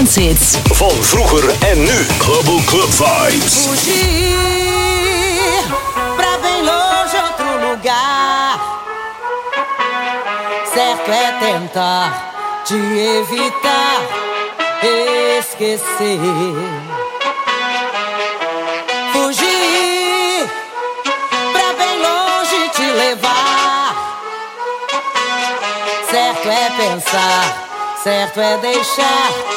dance hits. Van vroeger en nu. Global Club Vibes. Fugir pra bem longe outro lugar. Certo é tentar te evitar, esquecer. Fugir pra bem longe te levar. Certo é pensar, certo é deixar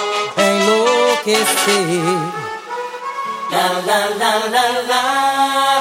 que sé. La la la la la.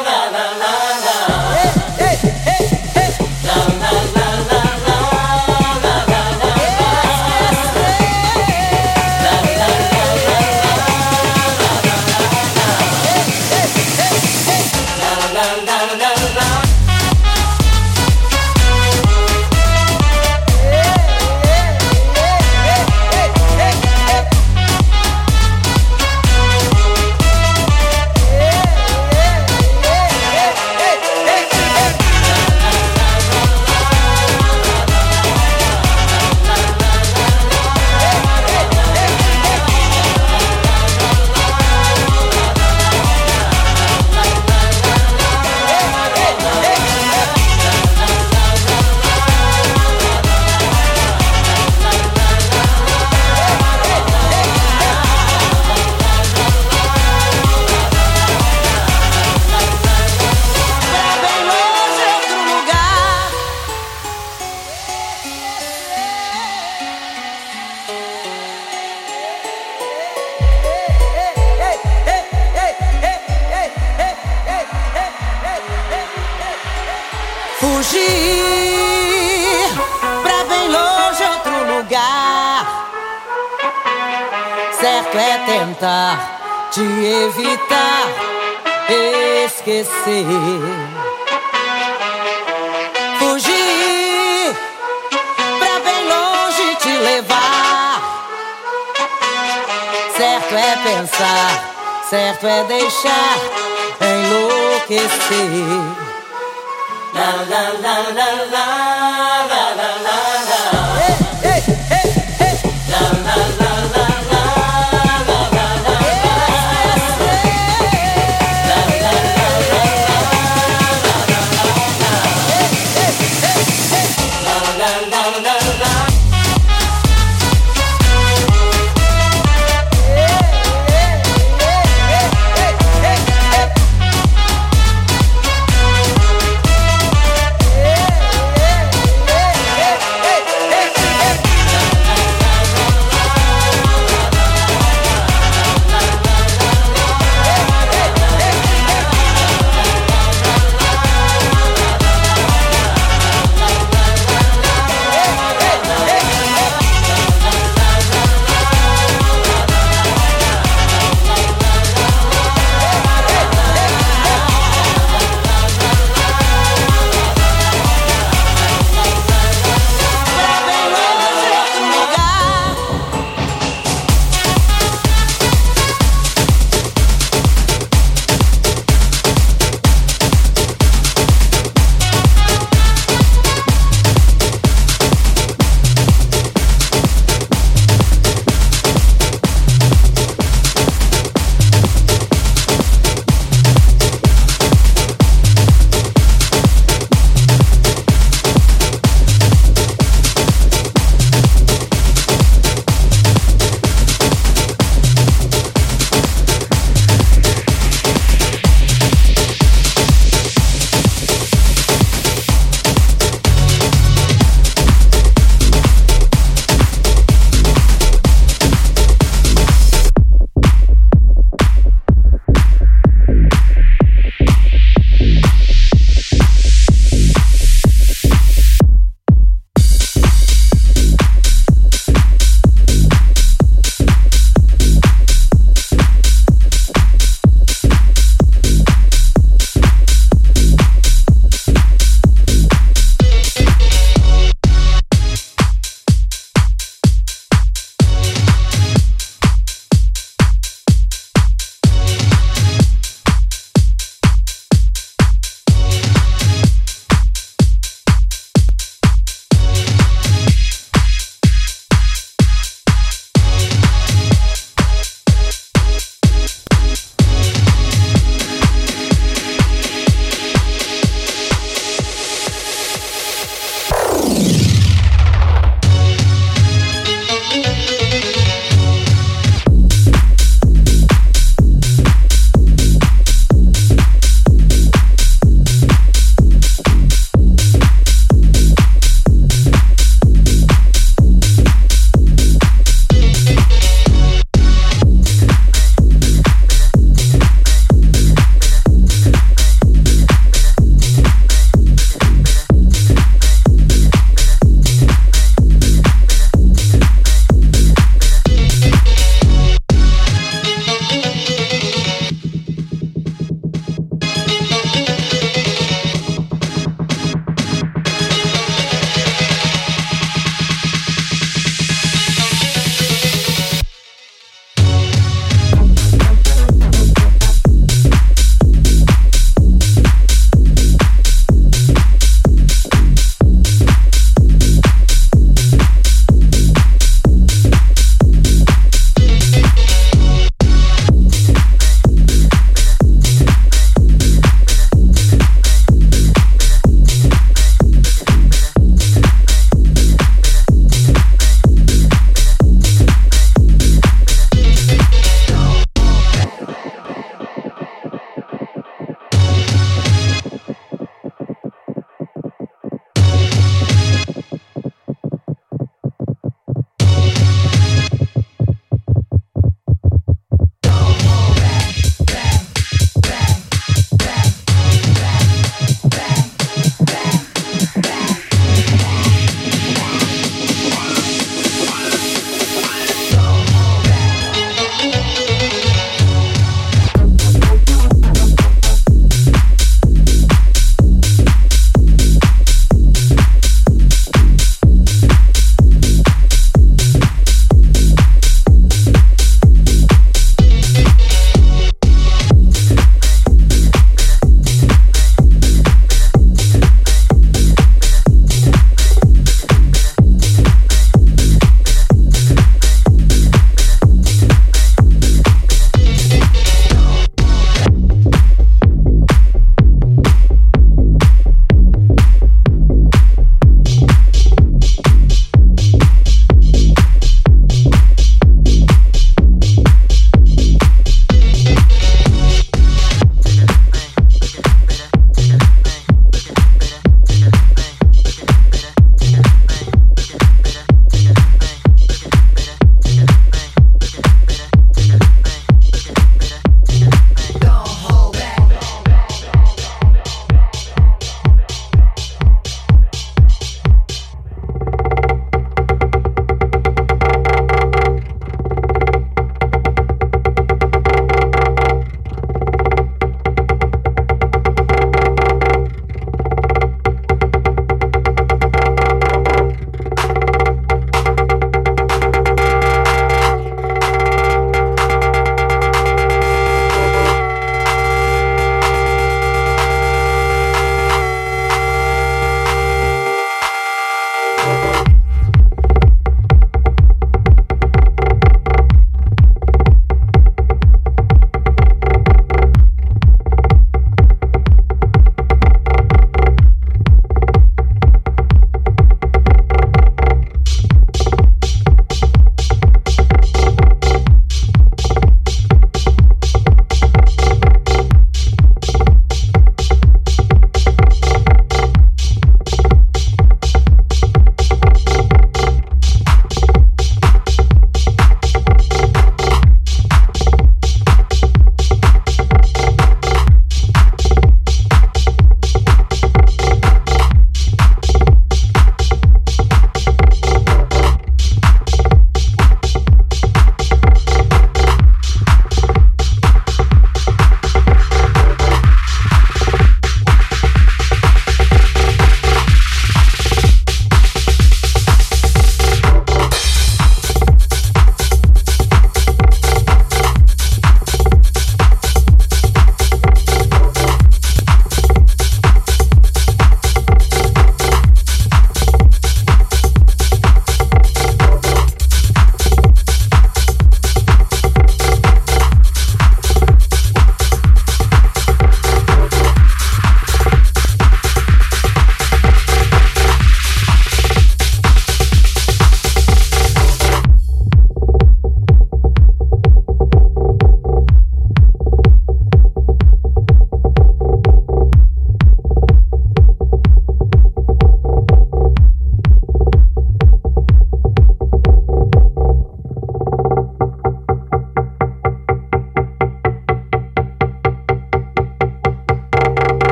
see.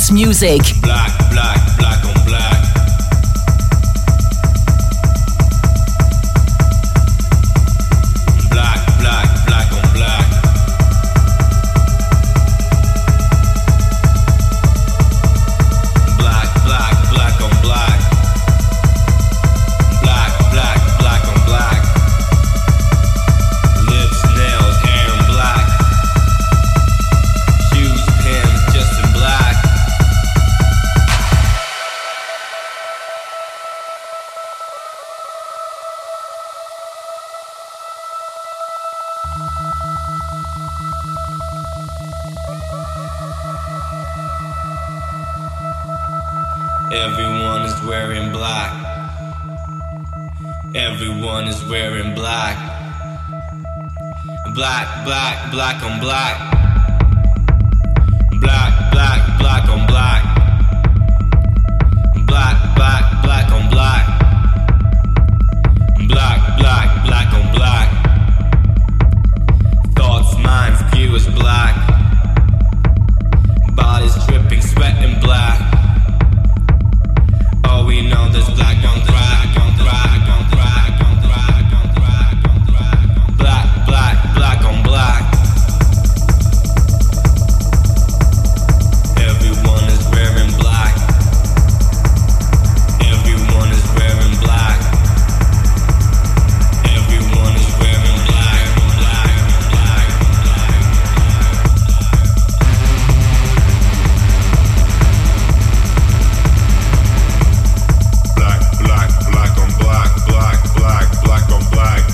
dance music. Black, black. Everyone is wearing black. Everyone is wearing black. Black, black, black on black. Black, black, black on black. Black, black, black on black. Black, black, black on black. Thoughts, minds, view is black. Bodies dripping, sweat and black. Everyone is wearing black. Everyone is wearing black.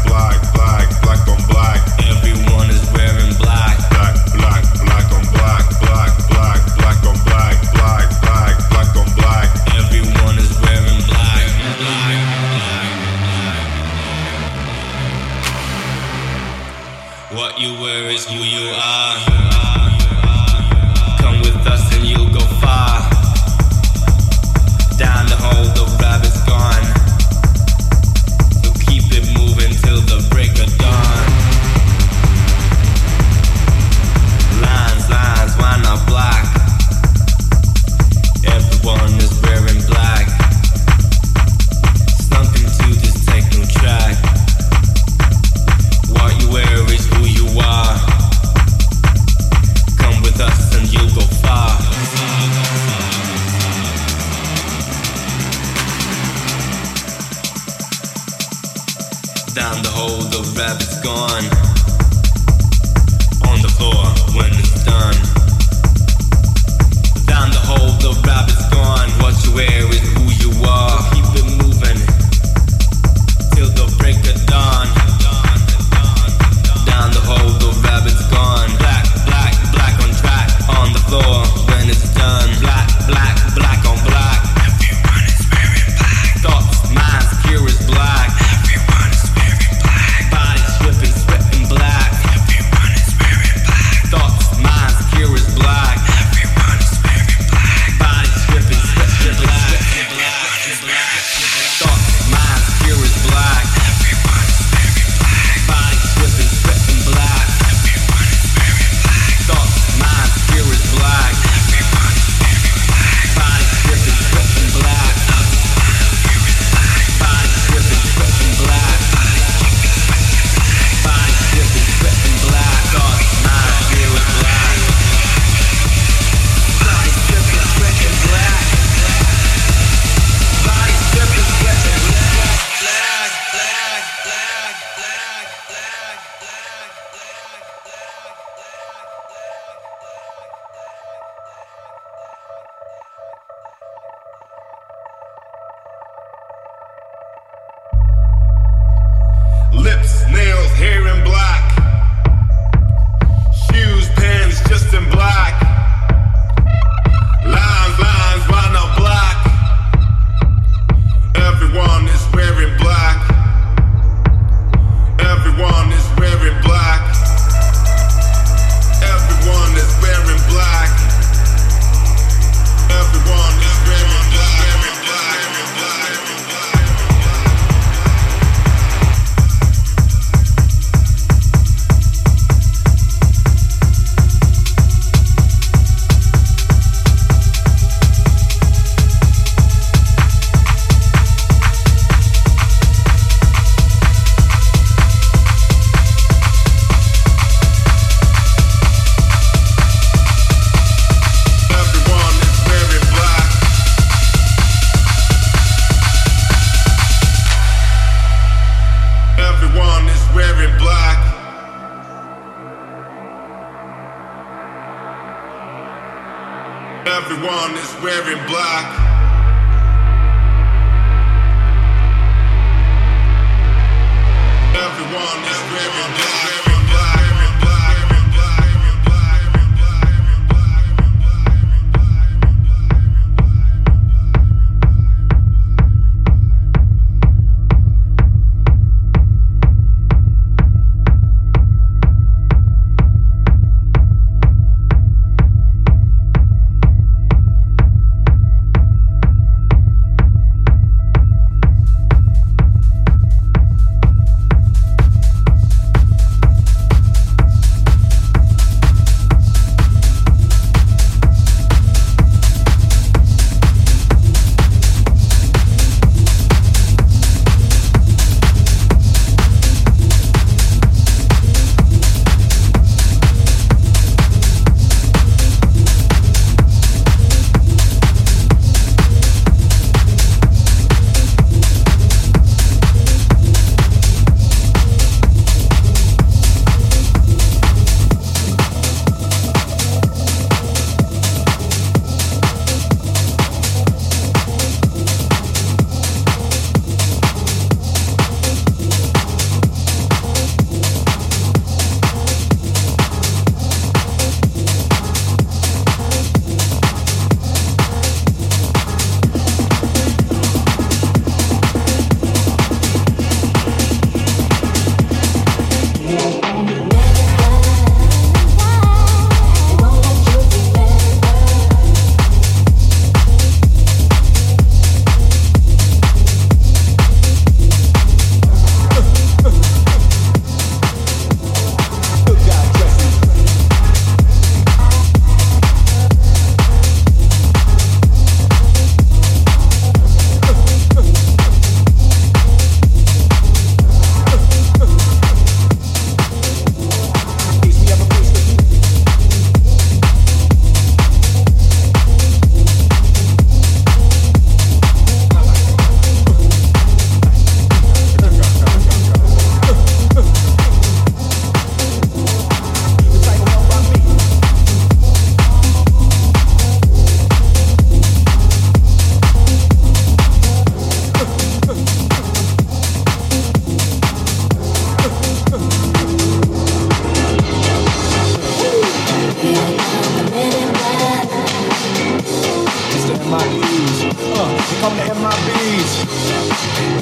come hit my beats.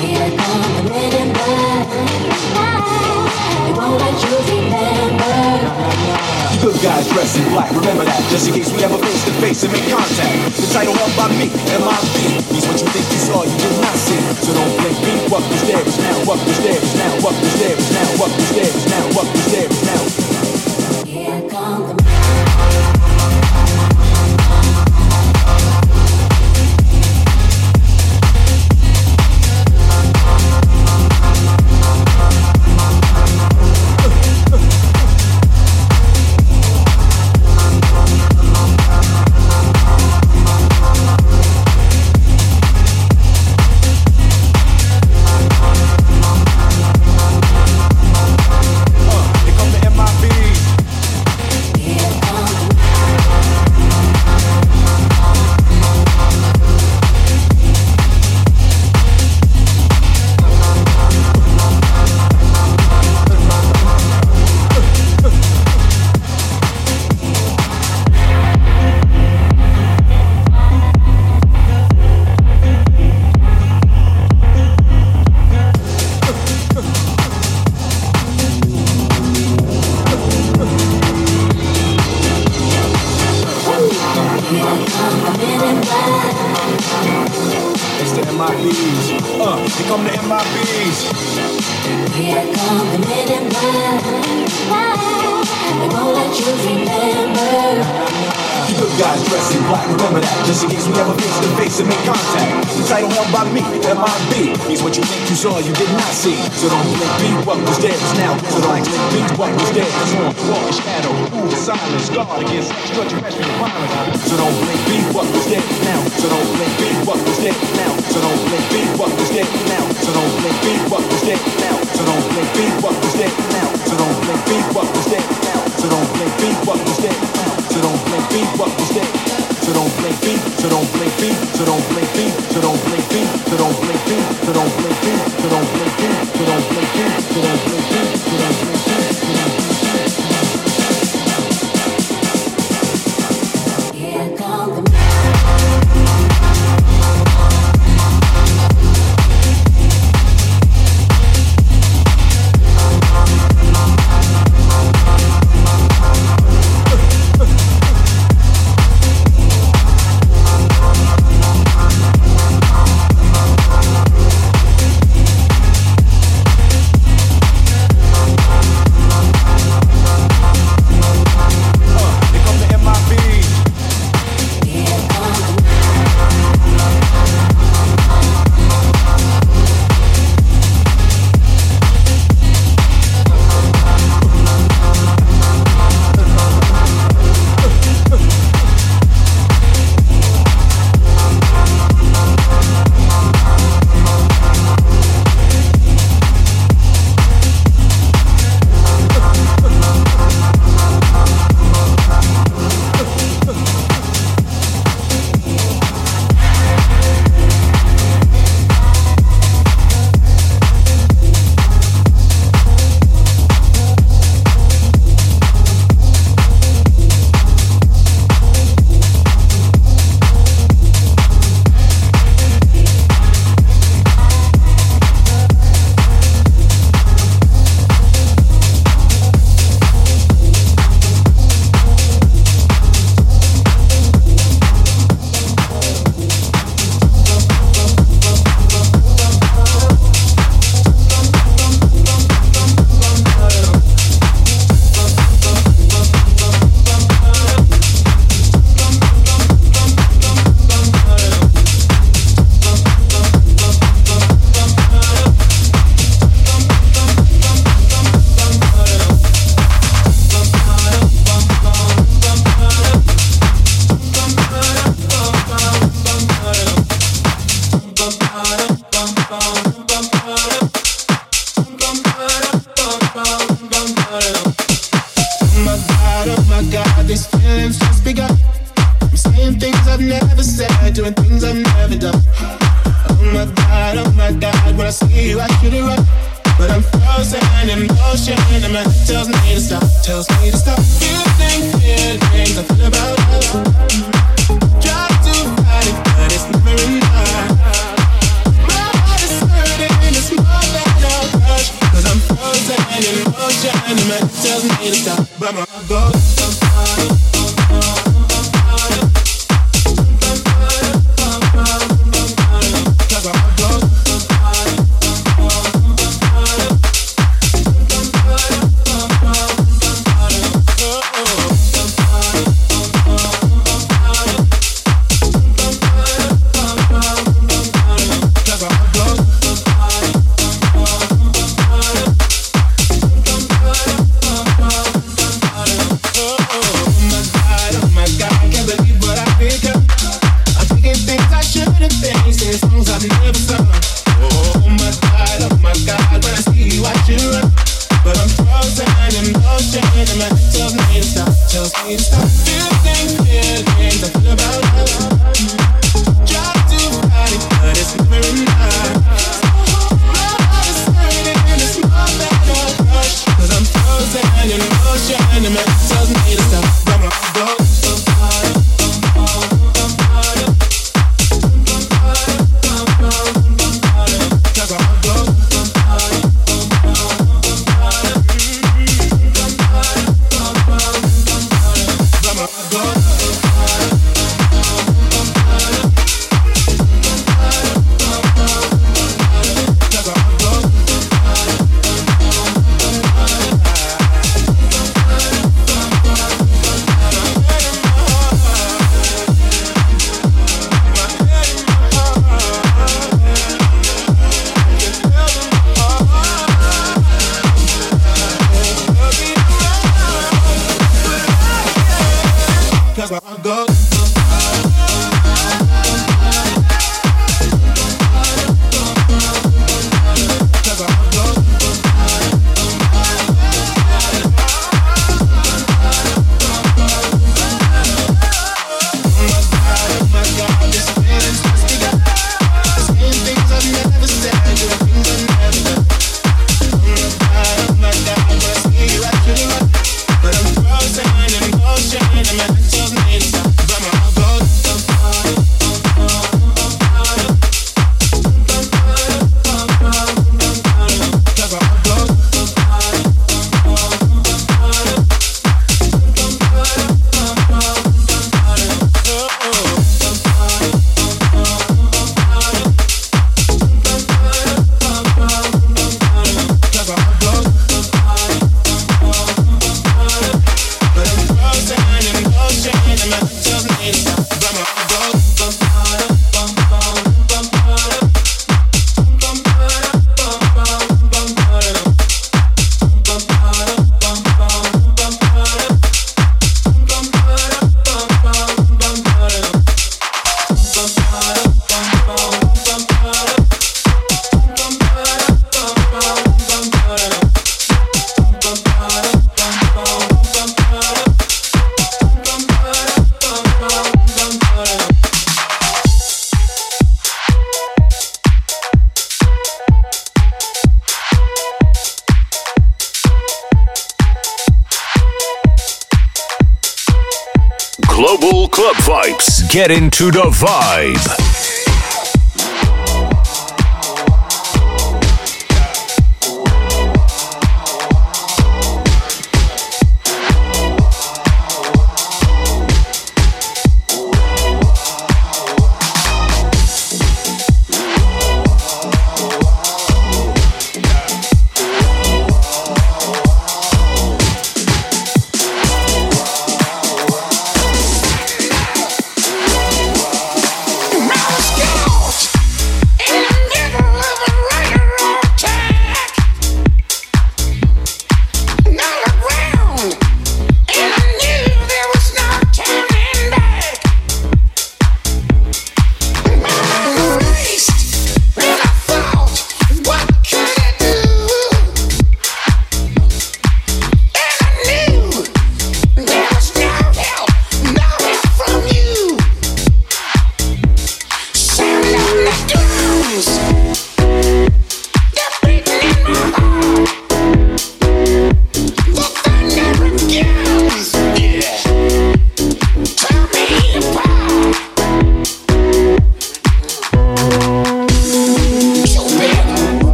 We are the men won't let you remember. You good guys dressed in black, remember that. Just in case we ever face to face and make contact. The title held by me, MIB. He's what you think you saw, you did not see. So don't blame me. What the stairs. now, what the stairs. now, what the stairs. now, what the stairs. now, what the stairs. now. Here come the guard against extraterrestrial violence. So don't blink, be what was dead now. So don't blink. Into the vibe.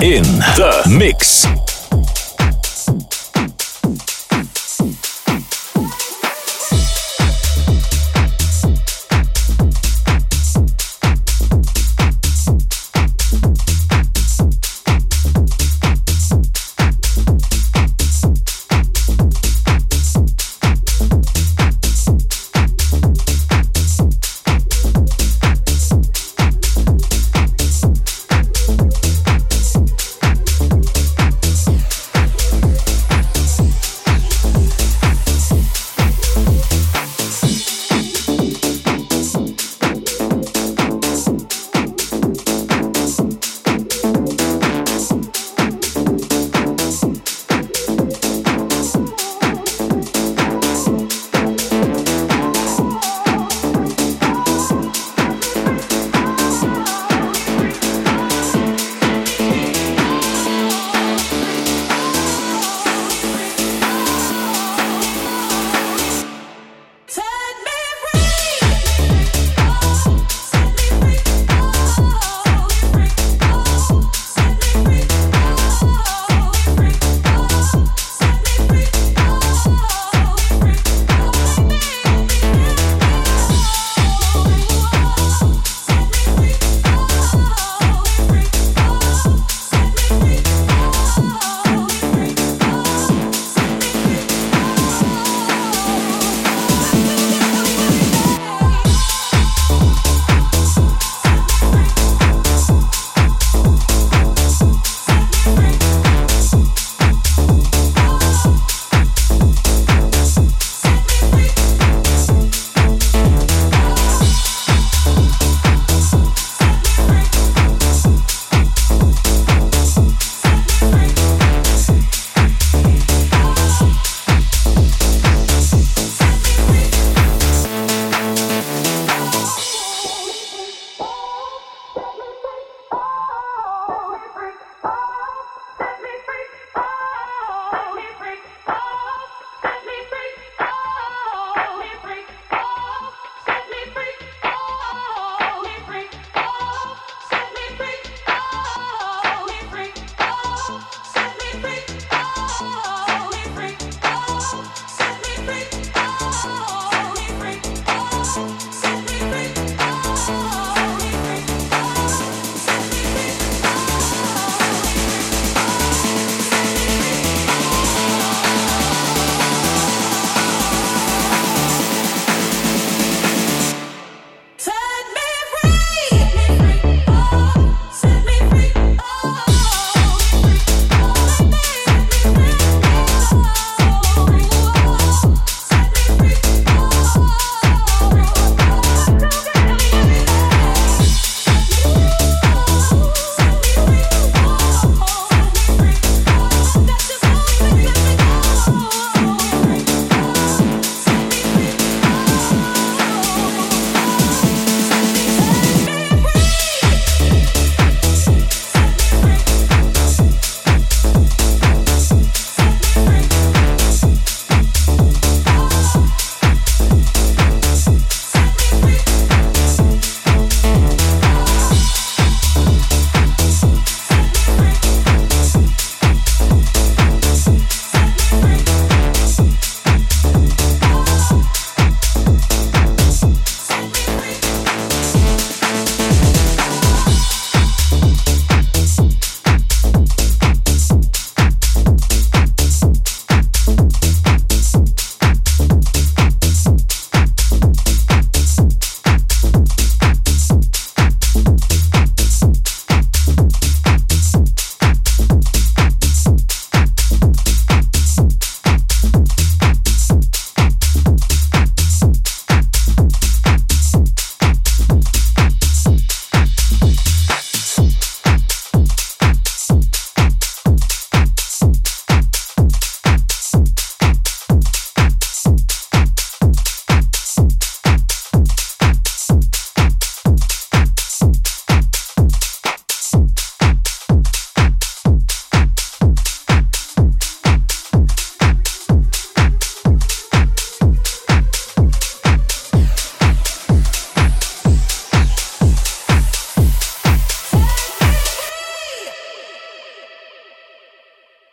in the mix.